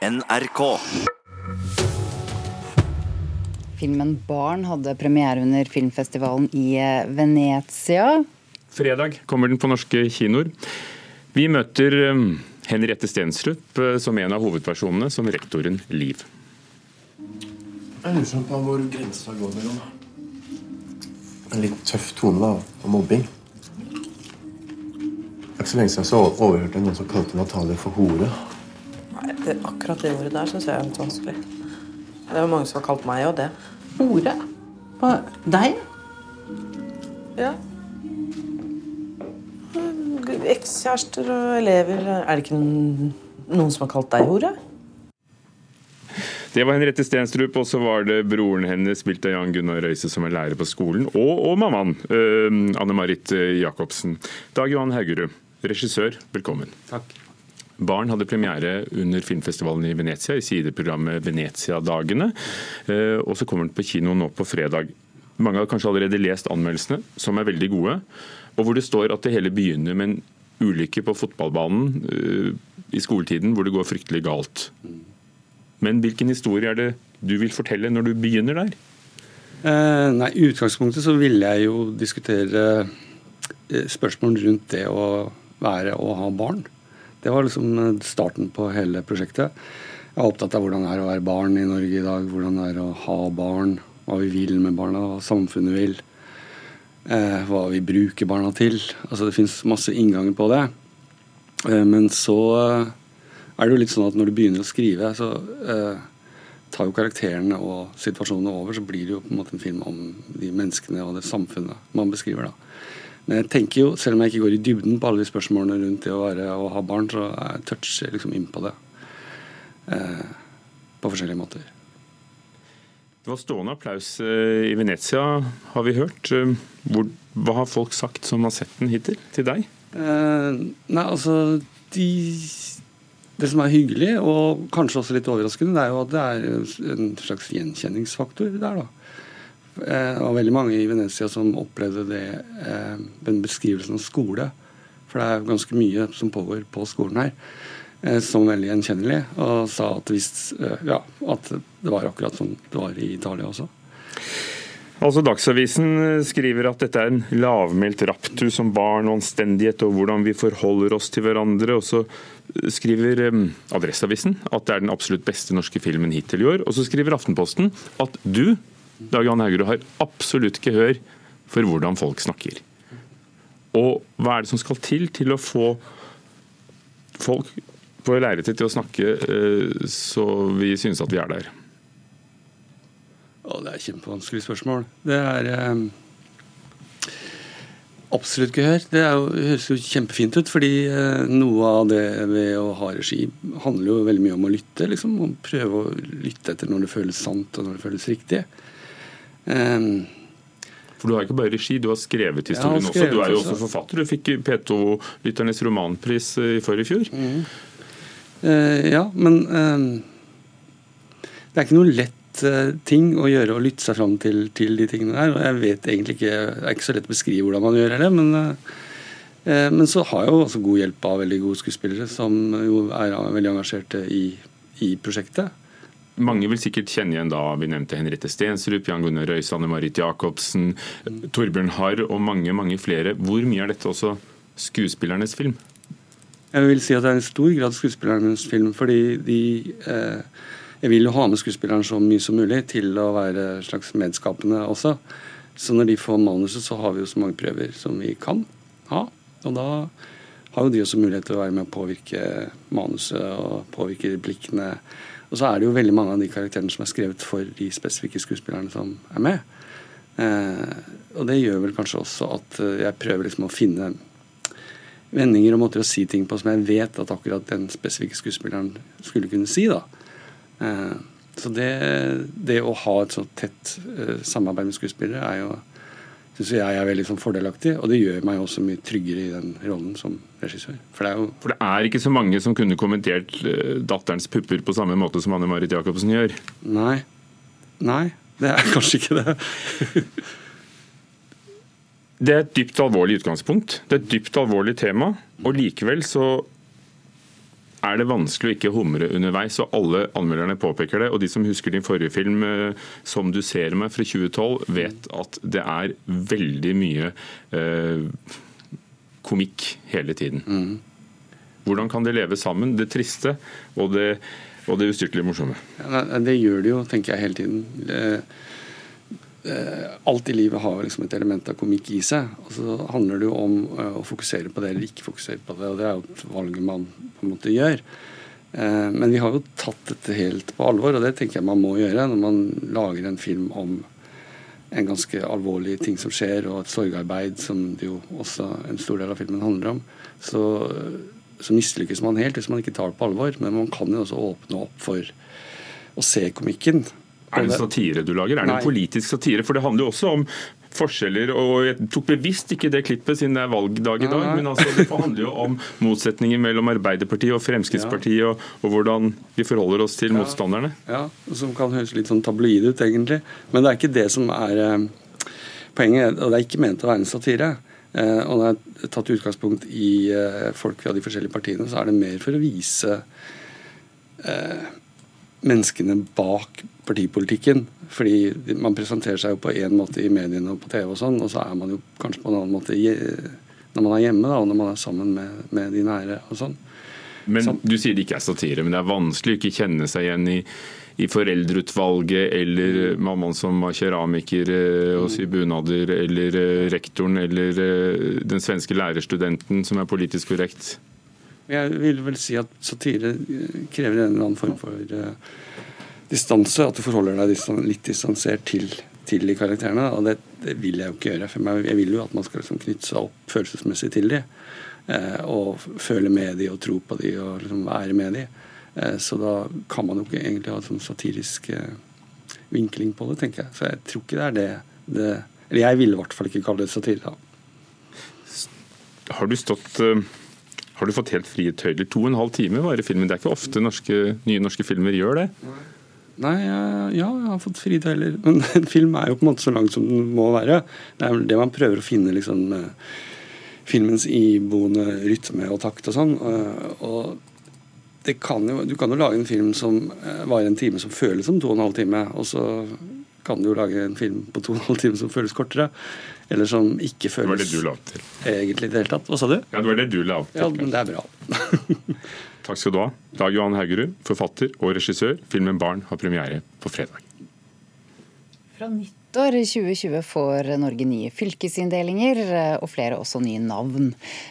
NRK. Filmen 'Barn' hadde premiere under filmfestivalen i eh, Venezia. Fredag kommer den på norske kinoer. Vi møter eh, Henriette Stensrup eh, som en av hovedpersonene som rektoren Liv. Jeg lurer sånn på hvor grensa går mellom en litt tøff tone da, og mobbing. Det er ikke så lenge siden så overhørte noen som kalte Natalie for hore. Nei, det, akkurat det ordet der syns jeg er litt vanskelig. Det er jo mange som har kalt meg og det. Hore? På deg? Ja. Ekskjærester og elever Er det ikke noen, som har kalt deg hore? Det var Henriette Stenstrup, og så var det broren hennes, spilt av Jan Gunnar Røise, som er lærer på skolen, og, og mammaen, uh, Anne Marit Jacobsen. Dag Johan Haugerud, regissør, velkommen. Takk. Barn hadde premiere under filmfestivalen i Venezia i sideprogrammet Venezia-dagene. Uh, og så kommer den på kino nå på fredag. Mange har kanskje allerede lest anmeldelsene, som er veldig gode. Og hvor det står at det hele begynner med en ulykke på fotballbanen uh, i skoletiden hvor det går fryktelig galt. Men hvilken historie er det du vil fortelle når du begynner der? Eh, nei, I utgangspunktet så ville jeg jo diskutere eh, spørsmål rundt det å være og ha barn. Det var liksom eh, starten på hele prosjektet. Jeg er opptatt av hvordan det er å være barn i Norge i dag. Hvordan det er å ha barn, hva vi vil med barna, hva samfunnet vil. Eh, hva vi bruker barna til. Altså Det fins masse innganger på det. Eh, men så eh, er det jo litt sånn at når du begynner å skrive, så eh, tar jo karakterene og situasjonene over, så blir det jo på en måte en film om de menneskene og det samfunnet man beskriver. da. Men jeg tenker jo, selv om jeg ikke går i dybden på alle de spørsmålene rundt det å være og ha barn, så jeg toucher jeg liksom inn på det. Eh, på forskjellige måter. Det var stående applaus eh, i Venezia, har vi hørt. Eh, Hvor, hva har folk sagt som har sett den hittil, til deg? Eh, nei, altså de det som er hyggelig, og kanskje også litt overraskende, det er jo at det er en slags gjenkjenningsfaktor der. da. Eh, Det var veldig mange i Venezia som opplevde det, eh, den beskrivelsen av skole. For det er ganske mye som pågår på skolen her, eh, som veldig gjenkjennelig. Og sa at, hvis, ja, at det var akkurat som det var i Italia også. Altså Dagsavisen skriver at dette er en lavmælt raptus om barn og anstendighet og hvordan vi forholder oss til hverandre. Og så skriver Adresseavisen at det er den absolutt beste norske filmen hittil i år. Og så skriver Aftenposten at du, Dag Jan Haugerud, har absolutt gehør for hvordan folk snakker. Og hva er det som skal til til å få folk på lerretet til å snakke eh, så vi synes at vi er der? Å, det er et kjempevanskelig spørsmål. Det er eh, absolutt gehør. Det jo, høres jo kjempefint ut, fordi eh, noe av det ved å ha regi handler jo veldig mye om å lytte. liksom, Å prøve å lytte etter når det føles sant og når det føles riktig. Eh, For du har ikke bare regi, du har skrevet historien har også. Du er jo også forfatter. Du fikk P2-lytternes romanpris eh, i forrige fjor. Eh, ja, men uh, det er ikke noe lett uh, ting å gjøre å lytte seg fram til, til de tingene der. Og jeg vet egentlig ikke Det er ikke så lett å beskrive hvordan man gjør det, men, men så har jeg jo også god hjelp av veldig gode skuespillere som jo er veldig engasjerte i, i prosjektet. Mange vil sikkert kjenne igjen da vi nevnte Henriette Stensrup, Jan Gunnar Røise, Marit Jacobsen, Torbjørn Harr og mange mange flere. Hvor mye er dette også skuespillernes film? Jeg vil si at det er i stor grad skuespillernes film, fordi de eh, Jeg vil jo ha med skuespilleren så mye som mulig til å være slags medskapende også. Så når de får manuset, så har vi jo så mange prøver som vi kan ha. Og da har jo de også mulighet til å være med å påvirke manuset og påvirke replikkene. Og så er det jo veldig mange av de karakterene som er skrevet for de spesifikke skuespillerne som er med. Eh, og det gjør vel kanskje også at eh, jeg prøver liksom å finne vendinger og måter å si ting på som jeg vet at akkurat den spesifikke skuespilleren skulle kunne si. da. Eh, så det, det å ha et så tett eh, samarbeid med skuespillere er jo synes jeg er veldig sånn fordelaktig, og det gjør meg også mye tryggere i den rollen som regissør. For det er jo For det er ikke så mange som kunne kommentert eh, datterens pupper på samme måte som Anne Marit Jacobsen gjør. Nei. Nei, det er kanskje ikke det. Det er et dypt alvorlig utgangspunkt. Det er et dypt alvorlig tema. Og likevel så er det vanskelig å ikke humre underveis. og Alle anmelderne påpeker det. Og de som husker din forrige film, eh, 'Som du ser meg', fra 2012, vet at det er veldig mye eh, komikk hele tiden. Mm. Hvordan kan de leve sammen, det triste og det, og det ustyrtelig morsomme? Ja, det gjør de jo, tenker jeg, hele tiden. Det, alt i livet har liksom et element av komikk i seg. og Så handler det jo om eh, å fokusere på det eller ikke fokusere på det. og Det er jo et valg man på en måte gjør. Eh, men vi har jo tatt dette helt på alvor, og det tenker jeg man må gjøre når man lager en film om en ganske alvorlig ting som skjer, og et sorgarbeid som det jo også en stor del av filmen handler om. Så, så mislykkes man helt hvis man ikke tar det på alvor. Men man kan jo også åpne opp for å se komikken. Er det satire du lager? Er det en politisk satire? For det handler jo også om forskjeller. og Jeg tok bevisst ikke det klippet siden det er valgdag i dag, men altså, det handler jo om motsetninger mellom Arbeiderpartiet og Fremskrittspartiet, og, og hvordan vi forholder oss til motstanderne. Ja, Som kan høres litt sånn tabloid ut, egentlig. Men det er ikke det som er eh, poenget. Og det er ikke ment å være en satire. Eh, og når jeg har tatt utgangspunkt i eh, folk fra de forskjellige partiene, så er det mer for å vise menneskene bak partipolitikken. Fordi man presenterer seg jo på én måte i mediene og på TV, og sånn, og så er man jo kanskje på en annen måte når man er hjemme da, og når man er sammen med, med de nære. og sånn. Men så. Du sier det ikke er satire, men det er vanskelig å ikke kjenne seg igjen i, i foreldreutvalget eller mammaen som var keramiker eh, og syr bunader, eller eh, rektoren eller eh, den svenske lærerstudenten som er politisk korrekt. Jeg vil vel si at satire krever en eller annen form for distanse, at du forholder deg litt distansert til, til de karakterene. Og det, det, vil jeg jo ikke gjøre. For jeg vil jo at man skal liksom knytte seg opp følelsesmessig til de. Uh, og føle med de og tro på de og liksom være med de. Uh, så da kan man jo ikke egentlig ha en sånn satirisk vinkling på det, tenker jeg. Så jeg tror ikke det er det, det Eller jeg ville i hvert fall ikke kalle det satire. da. Har du stått uh har du fått helt frie tøyler? To og en halv time varer filmen. Det er ikke ofte norske, nye norske filmer gjør det. Nei, ja, jeg har fått frie tøyler. Men en film er jo på en måte så lang som den må være. Det er det man prøver å finne liksom filmens iboende rytme og takt og sånn. Og kan jo, du kan jo lage en film som eh, varer en time som føles som to og en halv time. Og så kan du jo lage en film på to og en halv time som føles kortere. Eller som ikke føles Det var det du la opp til. Egentlig i det hele tatt. Hva sa du? Ja, det var det du la opp til. Ja, men det er bra. Takk skal du ha. Dag Johan Haugerud, forfatter og regissør. Filmen 'Barn' har premiere på fredag. Fra nyttår 2020 får Norge nye fylkesinndelinger, og flere også nye navn.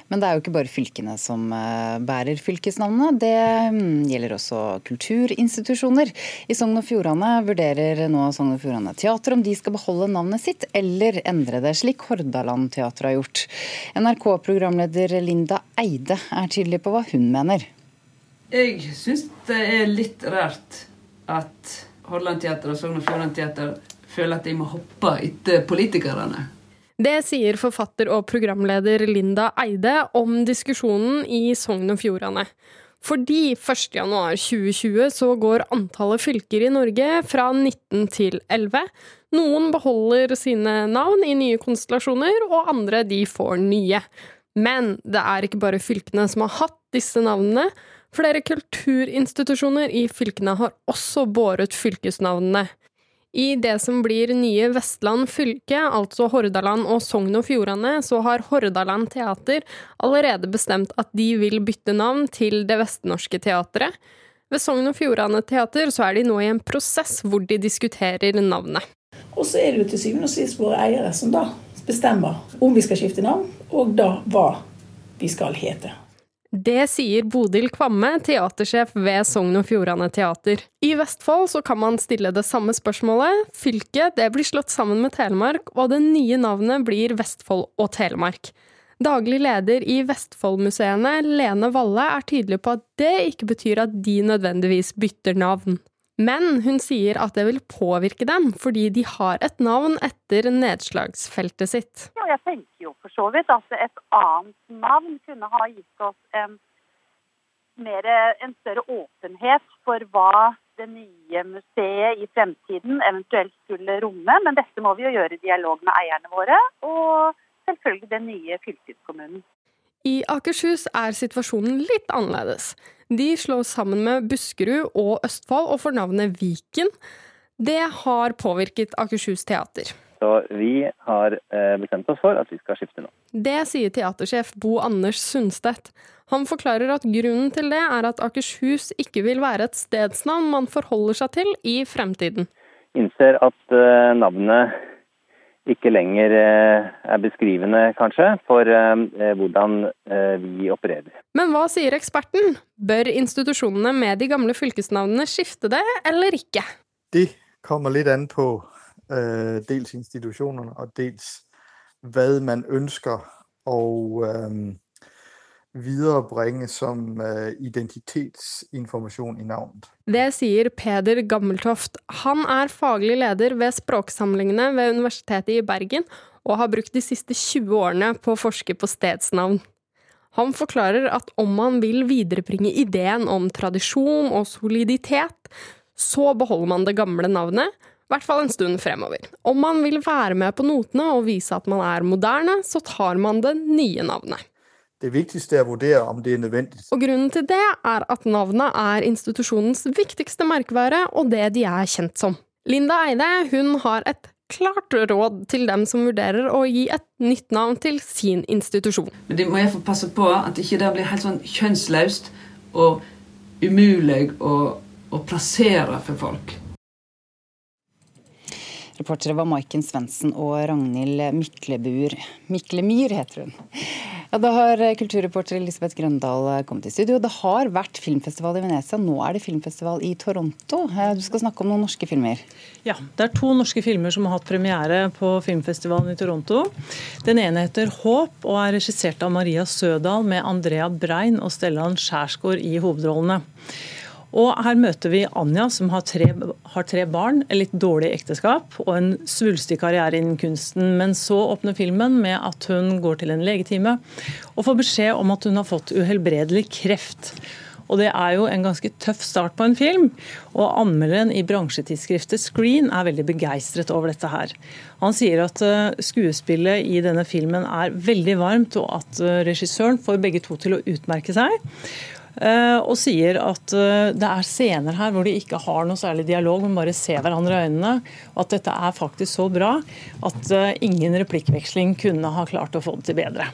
Men det er jo ikke bare fylkene som eh, bærer fylkesnavnene. Det mm, gjelder også kulturinstitusjoner. I Sogn og Fjordane vurderer nå Sogn og Fjordane Teater om de skal beholde navnet sitt, eller endre det, slik Hordaland Teater har gjort. NRK-programleder Linda Eide er tydelig på hva hun mener. Jeg syns det er litt rart at Hordaland Teater og Sogn og Fjordane Teater føler at de må hoppe etter politikerne. Det sier forfatter og programleder Linda Eide om diskusjonen i Sogn og Fjordane. Fordi 1.1.2020 så går antallet fylker i Norge fra 19 til 11. Noen beholder sine navn i nye konstellasjoner, og andre de får nye. Men det er ikke bare fylkene som har hatt disse navnene. Flere kulturinstitusjoner i fylkene har også båret fylkesnavnene. I det som blir nye Vestland fylke, altså Hordaland og Sogn og Fjordane, så har Hordaland Teater allerede bestemt at de vil bytte navn til Det Vestnorske Teatret. Ved Sogn og Fjordane Teater så er de nå i en prosess hvor de diskuterer navnet. Og så er det jo til syvende og sist våre eiere som da bestemmer om vi skal skifte navn, og da hva vi skal hete. Det sier Bodil Kvamme, teatersjef ved Sogn og Fjordane Teater. I Vestfold så kan man stille det samme spørsmålet. Fylket det blir slått sammen med Telemark, og det nye navnet blir Vestfold og Telemark. Daglig leder i Vestfoldmuseene, Lene Valle, er tydelig på at det ikke betyr at de nødvendigvis bytter navn. Men hun sier at det vil påvirke dem, fordi de har et navn etter nedslagsfeltet sitt. Ja, jeg tenker jo for så vidt at et annet navn kunne ha gitt oss en, mer, en større åpenhet for hva det nye museet i fremtiden eventuelt skulle romme. Men dette må vi jo gjøre i dialog med eierne våre, og selvfølgelig den nye fylkeskommunen. I Akershus er situasjonen litt annerledes. De slås sammen med Buskerud og Østfold og får navnet Viken. Det har påvirket Akershus teater. Så vi har eh, bestemt oss for at vi skal skifte nå. Det sier teatersjef Bo Anders Sundstedt. Han forklarer at grunnen til det er at Akershus ikke vil være et stedsnavn man forholder seg til i fremtiden. Innser at eh, navnet ikke lenger eh, er beskrivende, kanskje, for hvordan vi opererer. Men hva sier eksperten? Bør institusjonene med de gamle fylkesnavnene skifte det, eller ikke? Det kommer litt an på uh, dels institusjonene og dels hva man ønsker å øh, viderebringe som øh, identitetsinformasjon i navnet. Det sier Peder Gammeltoft. Han er faglig leder ved språksamlingene ved Universitetet i Bergen, og har brukt de siste 20 årene på å forske på stedsnavn. Han forklarer at om man vil viderebringe ideen om tradisjon og soliditet, så beholder man det gamle navnet, i hvert fall en stund fremover. Om man vil være med på notene og vise at man er moderne, så tar man det nye navnet. Det viktigste er å vurdere om det er nødvendig. Og Grunnen til det er at navnet er institusjonens viktigste merkevare, og det de er kjent som. Linda Eide hun har et klart råd til dem som vurderer å gi et nytt navn til sin institusjon. Men de må iallfall passe på at ikke det blir helt sånn kjønnsløst og umulig å, å plassere for folk. Reportere var Maiken Svendsen og Ragnhild Myklebur. Myklemyr heter hun. Ja, da har kulturreporter Elisabeth Grøndal kommet i studio. Det har vært filmfestival i Venezia, nå er det filmfestival i Toronto. Du skal snakke om noen norske filmer? Ja, det er to norske filmer som har hatt premiere på filmfestivalen i Toronto. Den ene heter 'Håp' og er regissert av Maria Sødal med Andrea Brein og Stellan Skjærsgaard i hovedrollene. Og her møter vi Anja, som har tre, har tre, barn, et litt dårlig ekteskap og en svulstig karriere innen kunsten. Men så åpner filmen med at hun går til en legetime og får beskjed om at hun har fått uhelbredelig kreft. Og Det er jo en ganske tøff start på en film. og Anmelderen i bransjetidsskriftet Screen er veldig begeistret over dette. her. Han sier at eh, skuespillet i denne filmen er veldig varmt, og at eh, regissøren får begge to til å utmerke seg. Eh, og sier at eh, det er scener her hvor de ikke har noe særlig dialog, men bare ser hverandre i øynene. Og at dette er faktisk så bra at eh, ingen replikkveksling kunne ha klart å få det til bedre.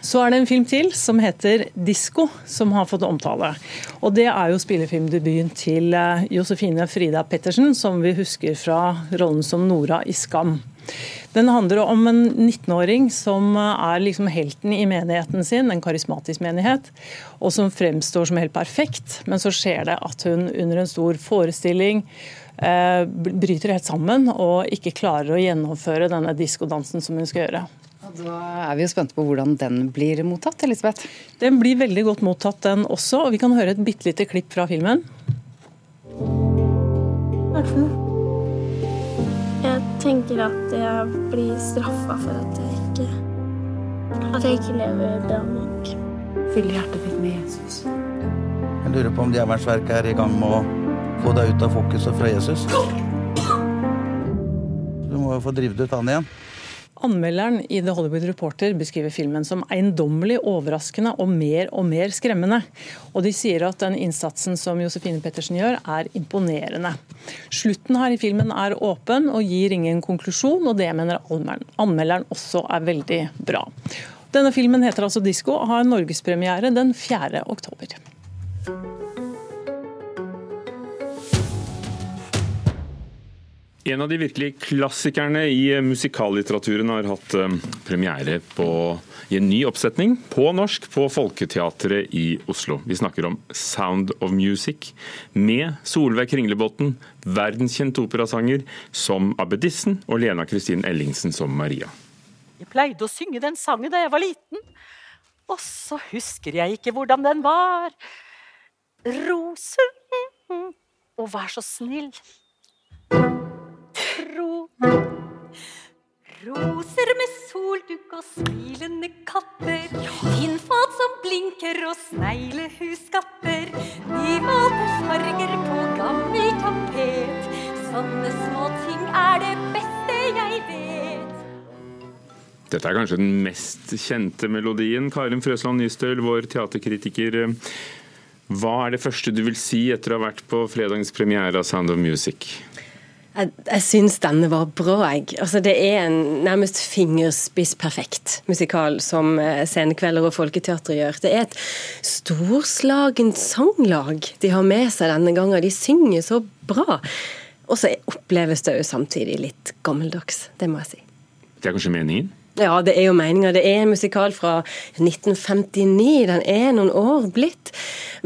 Så er det en film til som heter 'Disko', som har fått omtale. Og Det er jo spillefilmdebuten til Josefine Frida Pettersen, som vi husker fra rollen som Nora i 'Skam'. Den handler om en 19-åring som er liksom helten i menigheten sin, en karismatisk menighet, og som fremstår som helt perfekt. Men så skjer det at hun under en stor forestilling eh, bryter helt sammen og ikke klarer å gjennomføre denne diskodansen som hun skal gjøre. Da er vi jo spente på hvordan den blir mottatt, Elisabeth. Den blir veldig godt mottatt, den også. og Vi kan høre et bitte lite klipp fra filmen. Hva er det for noe? Jeg tenker at jeg blir straffa for at jeg ikke At jeg ikke lever bra nok. Fyll hjertet ditt med Jesus. Jeg lurer på om Djevelens er i gang med å få deg ut av fokuset fra Jesus. Du må jo få drevet ut han igjen. Anmelderen i The Hollywood Reporter beskriver filmen som eiendommelig overraskende og mer og mer skremmende. Og de sier at den innsatsen som Josefine Pettersen gjør, er imponerende. Slutten her i filmen er åpen og gir ingen konklusjon, og det mener anmelderen også er veldig bra. Denne filmen heter altså 'Disko' og har norgespremiere den 4. oktober. En av de virkelige klassikerne i musikallitteraturen har hatt eh, premiere på, i en ny oppsetning på norsk på Folketeatret i Oslo. Vi snakker om 'Sound of Music' med Solveig Kringlebotn, verdenskjent operasanger som abbedissen og Lena Kristin Ellingsen som Maria. Jeg pleide å synge den sangen da jeg var liten, og så husker jeg ikke hvordan den var. Roser, og vær så snill og smilende katter. Tinnfat som blinker og sneglehusskatter. Nymalte farger på gammel tapet. Sånne små ting er det beste jeg vet. Dette er kanskje den mest kjente melodien. Karin Frøsland Nystøl, vår teaterkritiker. Hva er det første du vil si etter å ha vært på fredagens premiere av Sound of Music? Jeg, jeg syns denne var bra, jeg. Altså, det er en nærmest fingerspissperfekt musikal som eh, Scenekvelder og Folketeatret gjør. Det er et storslagent sanglag de har med seg denne gangen. De synger så bra. Og så oppleves det jo samtidig litt gammeldags, det må jeg si. Det er kanskje meningen? Ja, det er jo meninga. Det er en musikal fra 1959. Den er noen år blitt.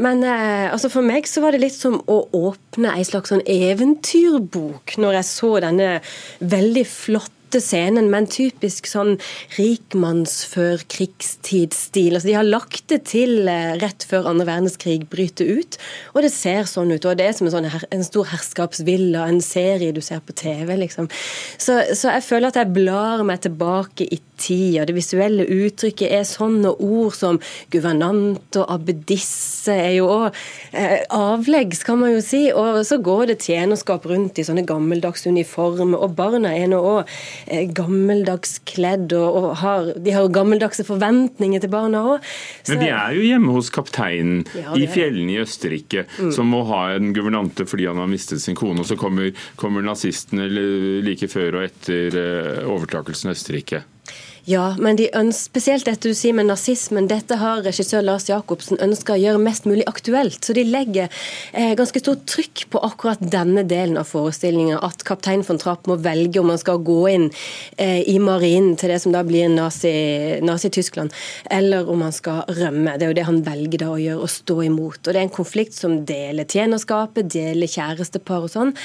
Men eh, altså for meg så var det litt som å åpne ei slags sånn eventyrbok når jeg så denne veldig flotte scenen med en typisk sånn rikmannsfør krigstidsstil. Altså, de har lagt det til eh, rett før andre verdenskrig bryter ut, og det ser sånn ut. Og det er som en, sånn her, en stor herskapsvilla, en serie du ser på TV, liksom. Så, så jeg føler at jeg blar meg tilbake i tid, og det visuelle uttrykket er sånne ord som guvernant og abbedisse er jo òg eh, avleggs, kan man jo si. Og så går det tjenerskap rundt i sånne gammeldagse uniformer, og barna er nå òg eh, gammeldags kledd, og, og har, de har gammeldagse forventninger til barna òg. Men de er jo hjemme hos kapteinen Ja, i fjellene i Østerrike, Mm. som må ha en guvernante fordi han har mistet sin kone. Og så kommer, kommer nazistene like før og etter eh, overtakelsen av Østerrike. Ja, men de ønsker, spesielt dette du sier med nazismen, dette har regissør Lars Jacobsen ønska å gjøre mest mulig aktuelt. Så de legger eh, ganske stort trykk på akkurat denne delen av forestillinga. At kaptein von Trapp må velge om han skal gå inn eh, i marinen til det som da blir nazi- Nazi-Tyskland, eller om han skal rømme. Det er jo det han velger da å gjøre, å stå imot. Og det er en konflikt som deler tjenerskapet, deler kjærestepar og sånn.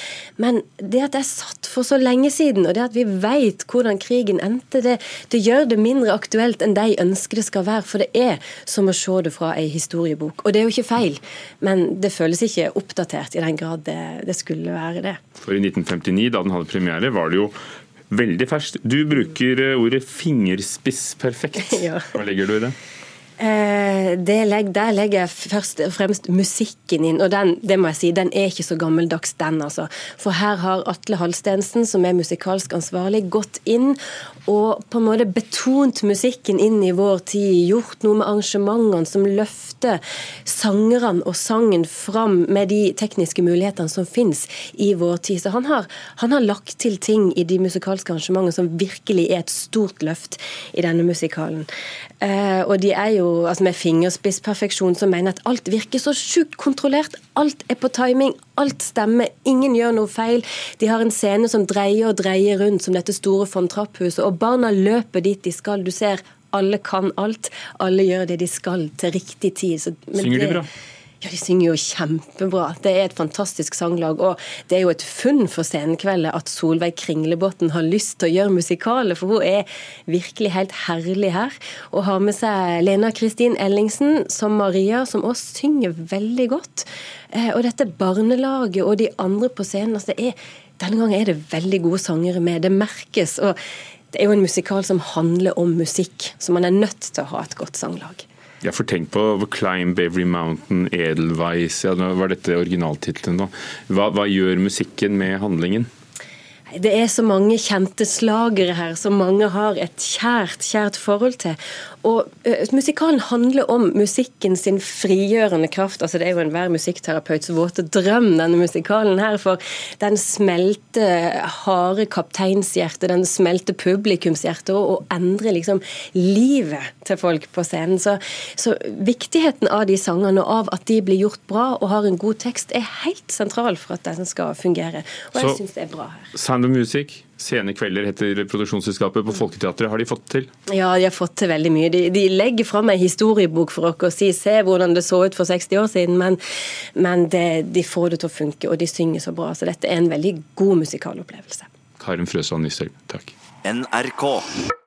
Men det at det er satt for så lenge siden, og det at vi veit hvordan krigen endte, det, det gjør det mindre aktuelt enn de ønsker det skal være. For det er som å se det fra ei historiebok. Og det er jo ikke feil, men det føles ikke oppdatert i den grad det, det skulle være det. For i 1959, da den hadde premiere, var det jo veldig ferskt. Du bruker eh, ordet fingerspissperfekt. Hva legger du i det? Eh, det legg, der legger jeg først og fremst musikken inn, og den, det må jeg si, den er ikke så gammeldags, den altså. For her har Atle Halstensen, som er musikalsk ansvarlig, gått inn og på en måte betont musikken inn i vår tid. Gjort noe med arrangementene som løfter sangerne og sangen fram med de tekniske mulighetene som finnes i vår tid. Så han har, han har lagt til ting i de musikalske arrangementene som virkelig er et stort løft i denne musikalen. Eh, og de er jo altså med fingerspissperfeksjon som mener at alt virker så sjukt kontrollert. Alt er på timing, alt stemmer, ingen gjør noe feil. De har en scene som dreier og dreier rundt som dette store von Trapp-huset, og barna løper dit de skal. Du ser alle kan alt, alle gjør det de skal til riktig tid. Så, Synger de bra? Ja, de synger jo kjempebra. Det er et fantastisk sanglag. Og det er jo et funn for Scenekveldet at Solveig Kringlebotn har lyst til å gjøre musikaler, for hun er virkelig helt herlig her. Og har med seg Lena Kristin Ellingsen som Maria, som også synger veldig godt. Eh, Og dette barnelaget og de andre på scenen. altså det er, Denne gangen er det veldig gode sangere med. Det merkes. og det er jo en musikal som handler om musikk, så man er nødt til å ha et godt sanglag. Jeg får tenkt på Climb Every Mountain, Edelweiss ja, Var dette originaltittelen? da? Hva, hva gjør musikken med handlingen? Det er så mange kjente slagere her som mange har et kjært, kjært forhold til. Og uh, Musikalen handler om musikken sin frigjørende kraft. altså Det er jo enhver musikkterapeuts våte drøm, denne musikalen her. For den smelter harde kapteinshjertet, den smelter publikumshjertet, og, og endrer liksom livet til folk på scenen. Så, så viktigheten av de sangene og av at de blir gjort bra og har en god tekst, er helt sentral for at den skal fungere. Og jeg syns det er bra her. Sound of Music, Sene kvelder heter produksjonsselskapet på Folketeatret. Har de fått til? Ja, de har fått til veldig mye. De, de legger fram ei historiebok for oss og sier se hvordan det så ut for 60 år siden, men, men det, de får det til å funke, og de synger så bra. Så dette er en veldig god musikalopplevelse. Karen Frøsand Nystøl, takk. NRK.